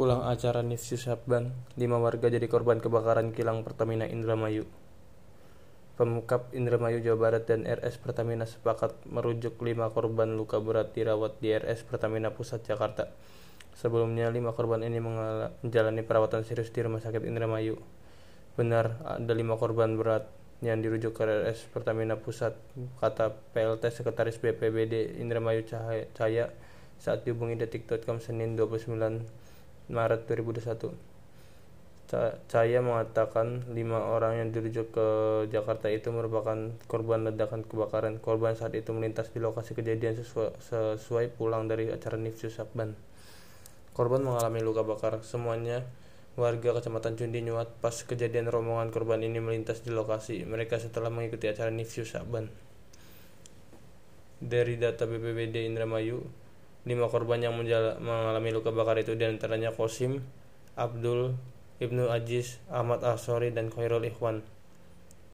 Pulang acara Nifsu Sabban, lima warga jadi korban kebakaran kilang Pertamina Indramayu. Pemkap Indramayu Jawa Barat dan RS Pertamina sepakat merujuk lima korban luka berat dirawat di RS Pertamina Pusat Jakarta. Sebelumnya, lima korban ini menjalani perawatan serius di Rumah Sakit Indramayu. Benar, ada lima korban berat yang dirujuk ke RS Pertamina Pusat, kata PLT Sekretaris BPBD Indramayu Cahaya saat dihubungi detik.com Senin 29 Maret 2021. Cahaya mengatakan lima orang yang dirujuk ke Jakarta itu merupakan korban ledakan kebakaran. Korban saat itu melintas di lokasi kejadian sesuai, sesuai pulang dari acara Nifsu Sabban. Korban mengalami luka bakar. Semuanya warga Kecamatan Cundi Nyuat pas kejadian rombongan korban ini melintas di lokasi. Mereka setelah mengikuti acara Nifsu Sabban. Dari data BPBD Indramayu, Lima korban yang mengalami luka bakar itu di antaranya Kosim, Abdul, Ibnu Aziz, Ahmad Asori, dan Khairul Ikhwan.